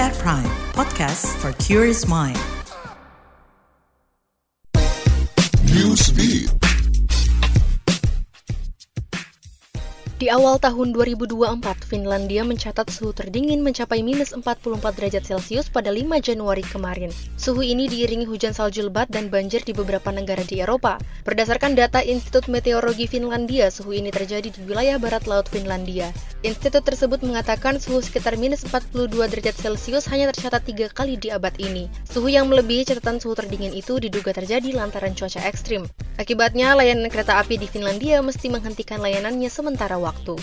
at Prime, podcast for curious mind. Newsbeat. Di awal tahun 2024, Finlandia mencatat suhu terdingin mencapai minus 44 derajat Celcius pada 5 Januari kemarin. Suhu ini diiringi hujan salju lebat dan banjir di beberapa negara di Eropa. Berdasarkan data Institut Meteorologi Finlandia, suhu ini terjadi di wilayah barat laut Finlandia. Institut tersebut mengatakan suhu sekitar minus 42 derajat Celcius hanya tercatat tiga kali di abad ini. Suhu yang melebihi catatan suhu terdingin itu diduga terjadi lantaran cuaca ekstrim. Akibatnya, layanan kereta api di Finlandia mesti menghentikan layanannya sementara waktu.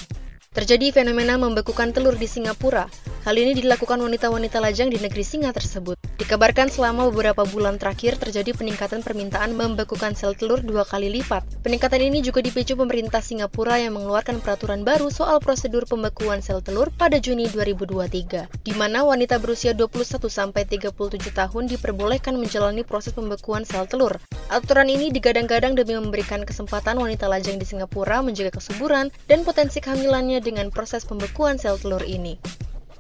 Terjadi fenomena membekukan telur di Singapura. Hal ini dilakukan wanita-wanita lajang di negeri singa tersebut. Dikabarkan selama beberapa bulan terakhir terjadi peningkatan permintaan membekukan sel telur dua kali lipat. Peningkatan ini juga dipicu pemerintah Singapura yang mengeluarkan peraturan baru soal prosedur pembekuan sel telur pada Juni 2023, di mana wanita berusia 21 sampai 37 tahun diperbolehkan menjalani proses pembekuan sel telur. Aturan ini digadang-gadang demi memberikan kesempatan wanita lajang di Singapura menjaga kesuburan dan potensi kehamilannya dengan proses pembekuan sel telur ini.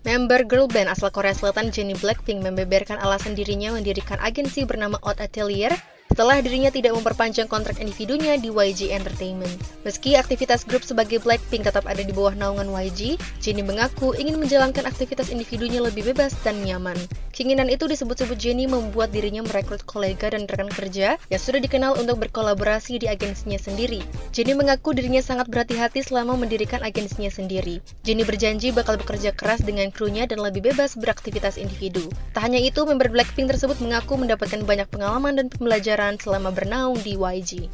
Member girl band asal Korea Selatan Jennie Blackpink membeberkan alasan dirinya mendirikan agensi bernama Odd Atelier setelah dirinya tidak memperpanjang kontrak individunya di YG Entertainment. Meski aktivitas grup sebagai Blackpink tetap ada di bawah naungan YG, Jennie mengaku ingin menjalankan aktivitas individunya lebih bebas dan nyaman. Keinginan itu disebut-sebut Jennie membuat dirinya merekrut kolega dan rekan kerja yang sudah dikenal untuk berkolaborasi di agensinya sendiri. Jennie mengaku dirinya sangat berhati-hati selama mendirikan agensinya sendiri. Jennie berjanji bakal bekerja keras dengan krunya dan lebih bebas beraktivitas individu. Tak hanya itu, member Blackpink tersebut mengaku mendapatkan banyak pengalaman dan pembelajaran selama bernaung di YG.